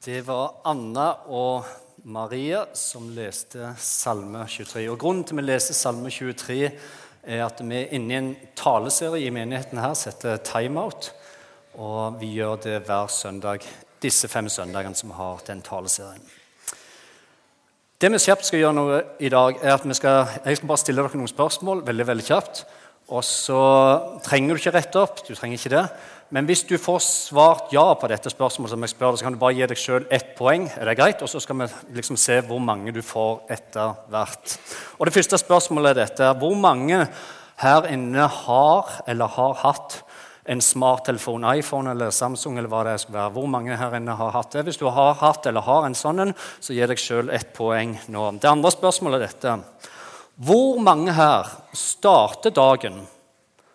Det var Anna og Maria som leste Salme 23. Og Grunnen til vi leser Salme 23, er at vi er inne i en taleserie i menigheten her som heter Timeout. Og vi gjør det hver søndag, disse fem søndagene som har den taleserien. Det vi kjapt skal gjøre nå i dag, er at vi skal, jeg skal bare stille dere noen spørsmål. veldig, veldig kjapt. Og så trenger du ikke rette opp. du trenger ikke det. Men hvis du får svart ja på dette spørsmålet, som jeg spør, så kan du bare gi deg sjøl ett poeng. Er det greit? Og så skal vi liksom se hvor mange du får etter hvert. Og Det første spørsmålet er dette. Hvor mange her inne har eller har hatt en smarttelefon, iPhone eller Samsung, eller hva det skal være. Hvor mange her inne har hatt det? Hvis du har hatt eller har en sånn en, så gi deg sjøl ett poeng nå. Det andre spørsmålet er dette. Hvor mange her starter dagen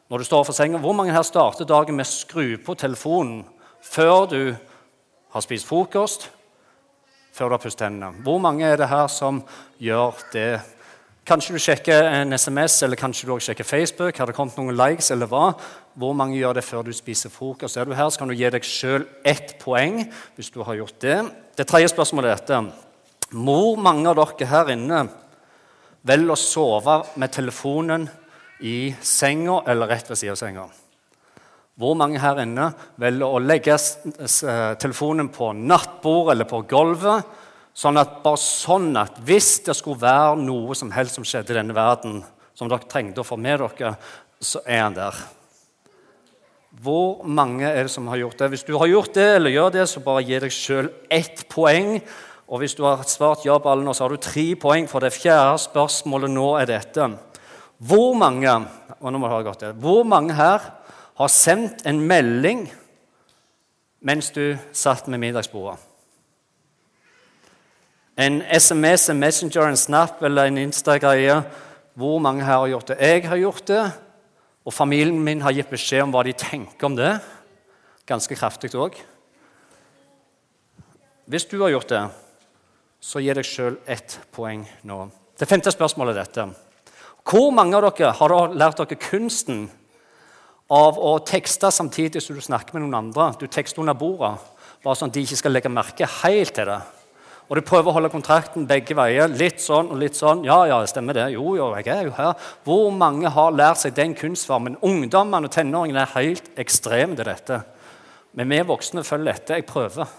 når du står for senga? Hvor mange her starter dagen med å skru på telefonen før du har spist frokost, før du har pusset hendene? Hvor mange er det her som gjør det Kanskje du sjekker en SMS eller kanskje du også sjekker Facebook. Har det kommet noen likes eller hva? Hvor mange gjør det før du spiser frokost? Er du her, så kan du gi deg sjøl ett poeng hvis du har gjort det. Det tredje spørsmålet er dette. Hvor mange av dere her inne velger å sove med telefonen i senga eller rett ved siden av senga? Hvor mange her inne velger å legge telefonen på nattbordet eller på gulvet? Sånn at, bare sånn at hvis det skulle være noe som helst som skjedde i denne verden, som dere trengte å få med dere, så er han der. Hvor mange er det som har gjort det? Hvis du har gjort det, eller gjør det, så bare gi deg sjøl ett poeng. Og hvis du har svart ja på alle nå, så har du tre poeng, for det fjerde spørsmålet nå er dette. Hvor mange det, hvor mange her har sendt en melding mens du satt med middagsbordet? En SMS, en Messenger, en Snap eller en Insta-greie. Hvor mange her har gjort det? Jeg har gjort det, og familien min har gitt beskjed om hva de tenker om det. Ganske kraftig òg. Hvis du har gjort det, så gi deg sjøl ett poeng nå. Det femte spørsmålet er dette. Hvor mange av dere har lært dere kunsten av å tekste samtidig som du snakker med noen andre? Du tekster under bordet, bare sånn at de ikke skal legge merke helt til det. Og du prøver å holde kontrakten begge veier. Litt sånn og litt sånn. Ja, ja, stemmer det. Jo, jo, jeg er jo her. Hvor mange har lært seg den kunstformen? Ungdommene og tenåringene er helt ekstreme til dette. Men vi voksne følger etter. Jeg prøver.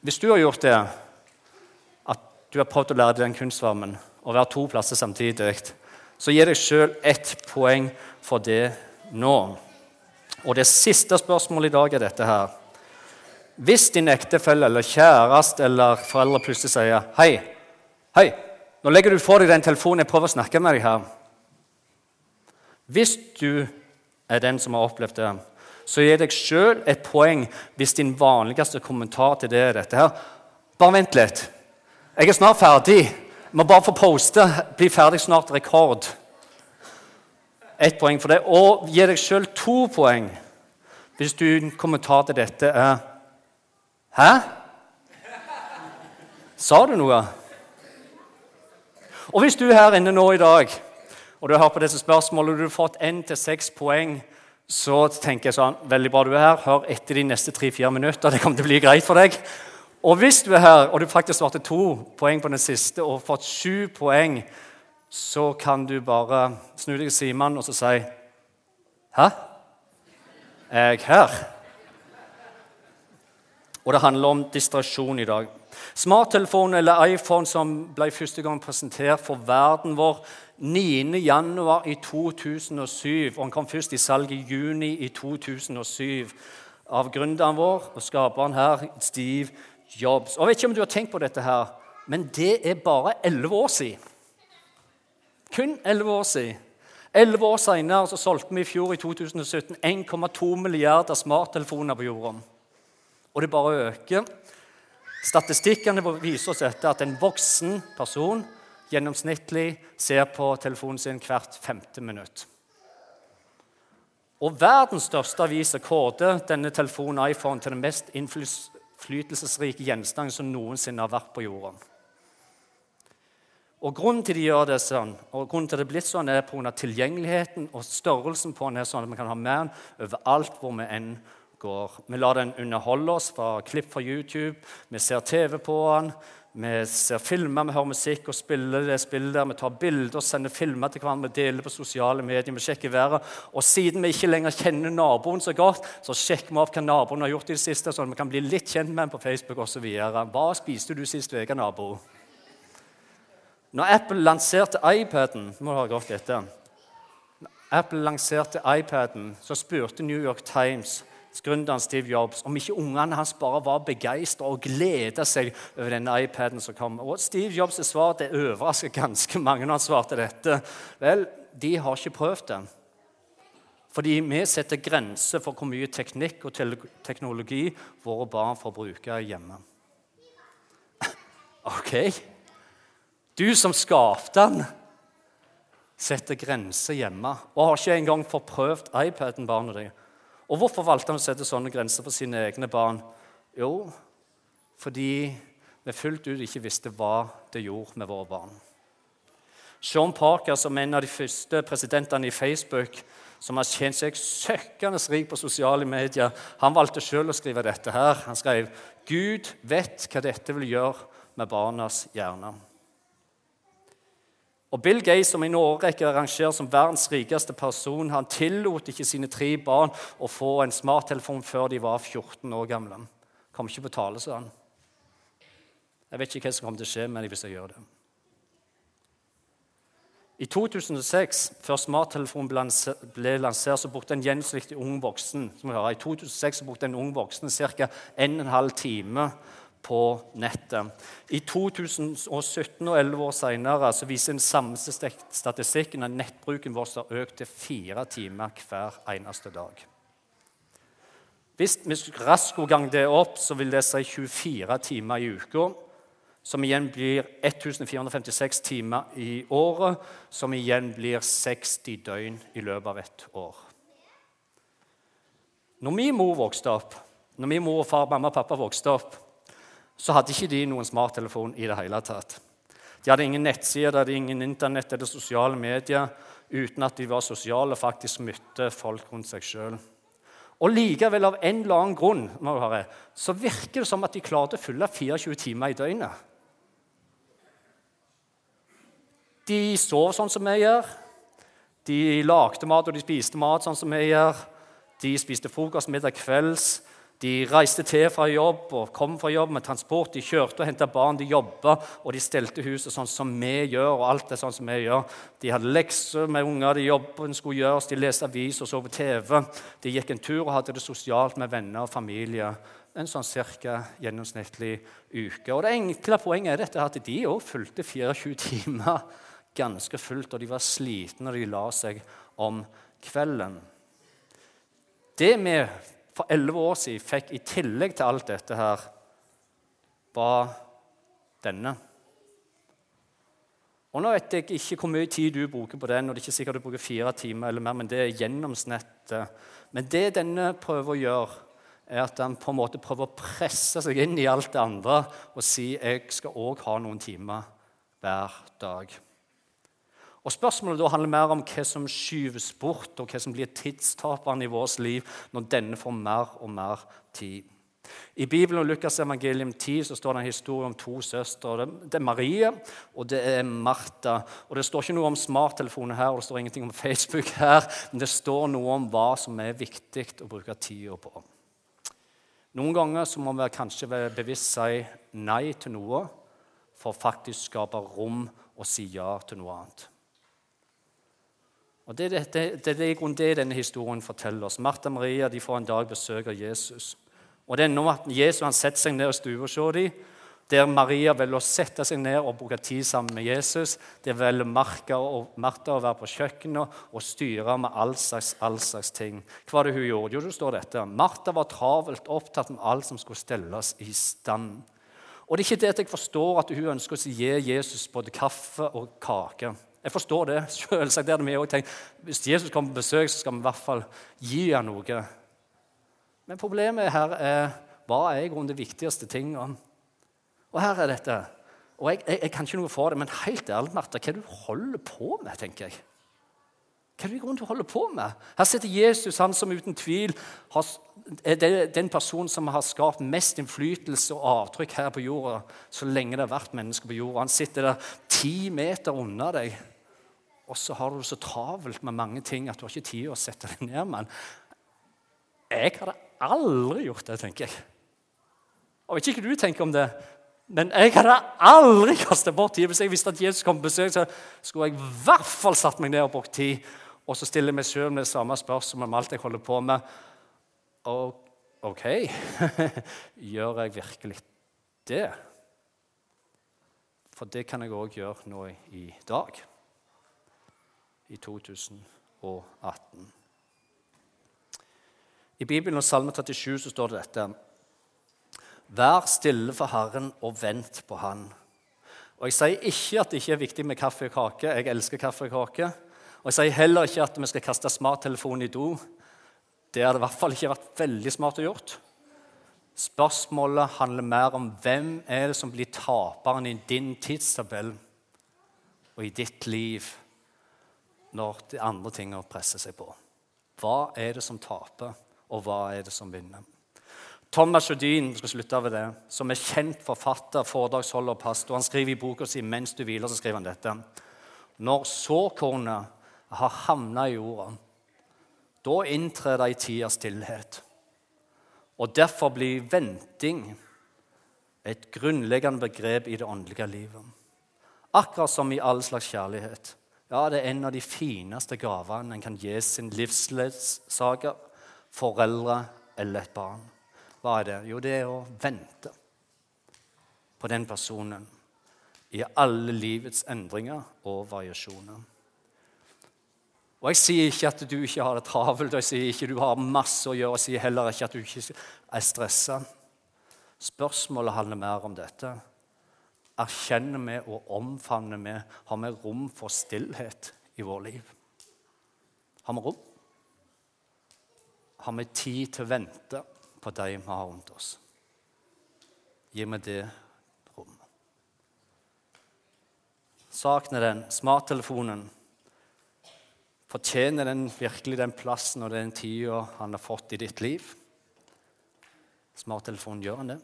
Hvis du har gjort det, at du har prøvd å lære deg den kunstformen, og være to plasser samtidig, så gi deg sjøl ett poeng for det nå. Og det siste spørsmålet i dag er dette her. Hvis din ektefelle eller kjæreste eller foreldre plutselig sier Hei, hei, nå legger du fra deg den telefonen, jeg prøver å snakke med deg her. Hvis du er den som har opplevd det, så gi deg sjøl et poeng hvis din vanligste kommentar til det er dette her. Bare vent litt. Jeg er snart ferdig. Jeg må bare få poste. Bli ferdig snart. Rekord. Ett poeng for det. Og gi deg sjøl to poeng hvis din kommentar til dette er Hæ? Sa du noe? Og hvis du er her inne nå i dag og du har på disse spørsmålene, og du har fått én til seks poeng, så tenker jeg sånn Veldig bra du er her. Hør etter de neste tre-fire minutter. Det kommer til å bli greit for deg. Og hvis du er her, og du faktisk svarte to poeng på den siste og fått sju poeng, så kan du bare snu deg til Simen og så si Hæ? Er jeg her? Og det handler om distrasjon i dag. Smarttelefon eller iPhone som ble første gang presentert for verden vår 9.1. i 2007. Og den kom først i salg i juni i 2007 av gründeren vår og skaperen her, Steve Jobs. Og Jeg vet ikke om du har tenkt på dette, her, men det er bare 11 år siden. Kun 11 år siden. 11 år senere så solgte vi i fjor, i 2017, 1,2 milliarder smarttelefoner på jorda. Og det bare øker. Statistikkene viser oss dette at en voksen person gjennomsnittlig ser på telefonen sin hvert femte minutt. Og verdens største avis kårer denne telefonen iPhone til den mest innflytelsesrike gjenstanden som noensinne har vært på jorden. Og Grunnen til de gjør det sånn, og grunnen til det er blitt sånn, er pga. tilgjengeligheten og størrelsen på den er sånn at vi kan ha med den overalt hvor vi enn går. Vi lar den underholde oss fra klipp fra YouTube. Vi ser TV på den. Vi ser filmer, vi hører musikk og spiller det spillet. Vi tar bilder og sender filmer til hverandre, vi deler på sosiale medier. vi sjekker været. Og siden vi ikke lenger kjenner naboen så godt, så sjekker vi opp hva naboen har gjort i det siste, sånn at vi kan bli litt kjent med ham på Facebook osv. Hva spiste du sist uke, nabo? Når Apple lanserte iPaden må du ha godt etter. Apple lanserte iPaden, så spurte New York Times gründeren Steve Jobs om ikke ungene hans bare var begeistra og gleda seg over denne iPaden som kom. Og Steve Jobs' svar det overrasker ganske mange når han svarte dette. Vel, de har ikke prøvd det. Fordi vi setter grenser for hvor mye teknikk og teknologi våre barn får bruke hjemme. OK? Du som skapte den, setter grenser hjemme og har ikke engang fått prøvd iPaden, barna dine. Og hvorfor valgte han å sette sånne grenser for sine egne barn? Jo, fordi vi fullt ut ikke visste hva det gjorde med våre barn. Sean Parker, som er en av de første presidentene i Facebook, som har tjent seg søkkende rik på sosiale medier, han valgte selv å skrive dette her. Han skrev Gud vet hva dette vil gjøre med barnas hjerner. Og Bill Gates, som i en årrekke er rangert som verdens rikeste person, han tillot ikke sine tre barn å få en smarttelefon før de var 14 år gamle. Kom ikke på tale, sa han. Jeg vet ikke hva som kommer til å skje med dem hvis jeg gjør det. I 2006, før smarttelefonen ble lansert, så brukte en gjennomsnittlig ung voksen som hører, i 2006 så brukte en ung voksen ca. 1 12 time på nettet. I 2017 og 11 år senere så viser den samme statistikken at nettbruken vår har økt til fire timer hver eneste dag. Hvis vi raskt ganger gang det opp, så vil det si 24 timer i uka. Som igjen blir 1456 timer i året, som igjen blir 60 døgn i løpet av et år. Når min mor vokste opp, når min mor og far, mamma og pappa vokste opp, så hadde ikke de noen smarttelefon i det hele tatt. De hadde ingen nettsider, de hadde ingen internett eller sosiale medier uten at de var sosiale og faktisk møtte folk rundt seg sjøl. Og likevel, av en eller annen grunn, høre, så virker det som at de klarte å fylle 24 timer i døgnet. De sov sånn som vi gjør. De lagde mat og de spiste mat sånn som vi gjør. De spiste frokost, middag, kvelds. De reiste til fra jobb og kom fra jobb med transport. De kjørte og henta barn, de jobba og de stelte huset sånn som vi gjør. og alt er sånn som vi gjør. De hadde lekser med unger, de jobben skulle gjøres, de leste avis og så på TV. De gikk en tur og hadde det sosialt med venner og familie. En sånn cirka gjennomsnittlig uke. Og Det enkle poenget er dette at de òg fulgte 24 timer ganske fullt, og de var slitne når de la seg om kvelden. Det vi for elleve år siden fikk i tillegg til alt dette her, var denne. Og Nå vet jeg ikke hvor mye tid du bruker på den, og det er ikke sikkert du bruker fire timer eller mer, men det er gjennomsnittet. Men det denne prøver å gjøre, er at han på en måte prøver å presse seg inn i alt det andre og si jeg skal òg ha noen timer hver dag. Og Spørsmålet da handler mer om hva som skyves bort, og hva som blir tidstaperen i vårt liv når denne får mer og mer tid. I Bibelen og Lukas evangelium 10 så står det en historie om to søstre. Det er Marie og det er Martha. Og Det står ikke noe om smarttelefoner her, og det står ingenting om Facebook her, men det står noe om hva som er viktig å bruke tida på. Noen ganger så må vi kanskje bevisst si nei til noe for å faktisk skape rom og si ja til noe annet. Og Det, det, det, det er det denne historien forteller oss. Martha og Maria de får en dag besøk av Jesus. Og det er nå at Jesus han setter seg ned og stuer hos dem. Der Maria velger å sette seg ned og bruke tid sammen med Jesus. Der velger Martha å være på kjøkkenet og styre med all slags, all slags ting. Hva var det hun gjorde? Jo, det står dette. Martha var travelt opptatt med alt som skulle stelles i stand. Og det er ikke det at jeg forstår at hun ønsker å gi Jesus både kaffe og kake. Jeg forstår det. Selvsagt det vi også tenkt. Hvis Jesus kommer på besøk, så skal vi i hvert fall gi ham noe. Men problemet her er hva er i grunnen de viktigste tingene? Og her er dette. Og jeg, jeg, jeg, kan ikke noe for det, men helt ærlig, Martha, hva er det du holder på med? tenker jeg? Hva er det i du holder på med? Her sitter Jesus, han som uten tvil har er den personen som har skapt mest innflytelse og avtrykk her på jorda så lenge det har vært mennesker på jorda. Han sitter der ti meter unna deg, og så har du det så travelt med mange ting at du har ikke tid å sette deg ned med han. Jeg hadde aldri gjort det, tenker jeg. Og ikke hva du tenker om det, men jeg hadde aldri kastet bort tid. Hvis jeg visste at Jesus kom på besøk, så skulle jeg i hvert fall satt meg ned og brukt tid. Og så stiller jeg meg sjøl det samme spørsmålet om alt jeg holder på med. Og OK, gjør jeg virkelig det? For det kan jeg òg gjøre nå i dag. I 2018. I Bibelen og Salme 37 så står det dette Vær stille for Herren og vent på Han. Og Jeg sier ikke at det ikke er viktig med kaffe og kake. Jeg elsker kaffe og kake. Og Jeg sier heller ikke at vi skal kaste smarttelefonen i do. Det hadde i hvert fall ikke vært veldig smart å gjort. Spørsmålet handler mer om hvem er det som blir taperen i din tidstabell og i ditt liv når de andre tingene presser seg på. Hva er det som taper, og hva er det som vinner? Thomas Jodin det, som er kjent forfatter, foredragsholder og pastor, han skriver i boka si 'Mens du hviler' så skriver han dette. Når såkornet har havna i jorda, da inntrer det ei tid av stillhet. Og derfor blir venting et grunnleggende begrep i det åndelige livet. Akkurat som i all slags kjærlighet. Ja, det er en av de fineste gavene en kan gi sin livsledsager, foreldre eller et barn. Hva er det? Jo, det er å vente på den personen i alle livets endringer og variasjoner. Og Jeg sier ikke at du ikke har det travelt, og jeg sier ikke at du har masse å gjøre, jeg sier heller ikke at du ikke er stressa. Spørsmålet handler mer om dette. Erkjenner vi og omfavner vi? Har vi rom for stillhet i vårt liv? Har vi rom? Har vi tid til å vente? på de vi har rundt oss. Gi meg det rommet. Saken er den smarttelefonen Fortjener den virkelig den plassen og den tida han har fått i ditt liv? Smarttelefonen gjør han det?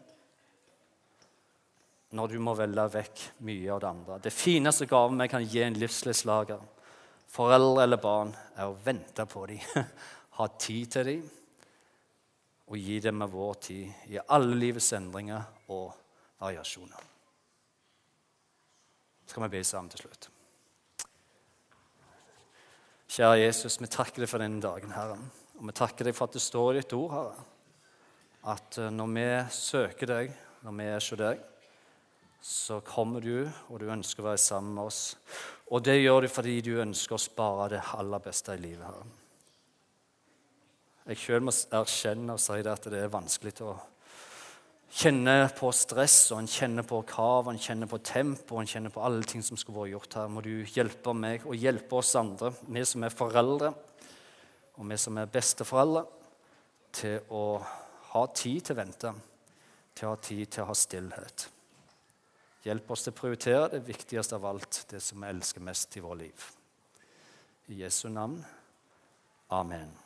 Når du må velge vekk mye av det andre. Det fineste gaven vi kan gi en livsledsager, foreldre eller barn, er å vente på dem, ha tid til dem og gi dem med vår tid i alle livets endringer og variasjoner. Skal vi be sammen til slutt? Kjære Jesus, vi takker deg for denne dagen, Herre. Og vi takker deg for at det står i ditt ord, Herre, at eh, når vi søker deg, når vi er hos deg, så kommer du, og du ønsker å være sammen med oss. Og det gjør du fordi du ønsker å spare det aller beste i livet, Herre. Jeg sjøl må erkjenne og si det at det er vanskelig å kjenne på stress, og en kjenner på krav, en kjenner på tempo, en kjenner på alle ting som skulle vært gjort her. Må du hjelpe meg og hjelpe oss andre, vi som er foreldre, og vi som er besteforeldre, til å ha tid til å vente, til å ha tid til å ha stillhet. Hjelp oss til å prioritere det viktigste av alt, det som vi elsker mest i vårt liv. I Jesu navn. Amen.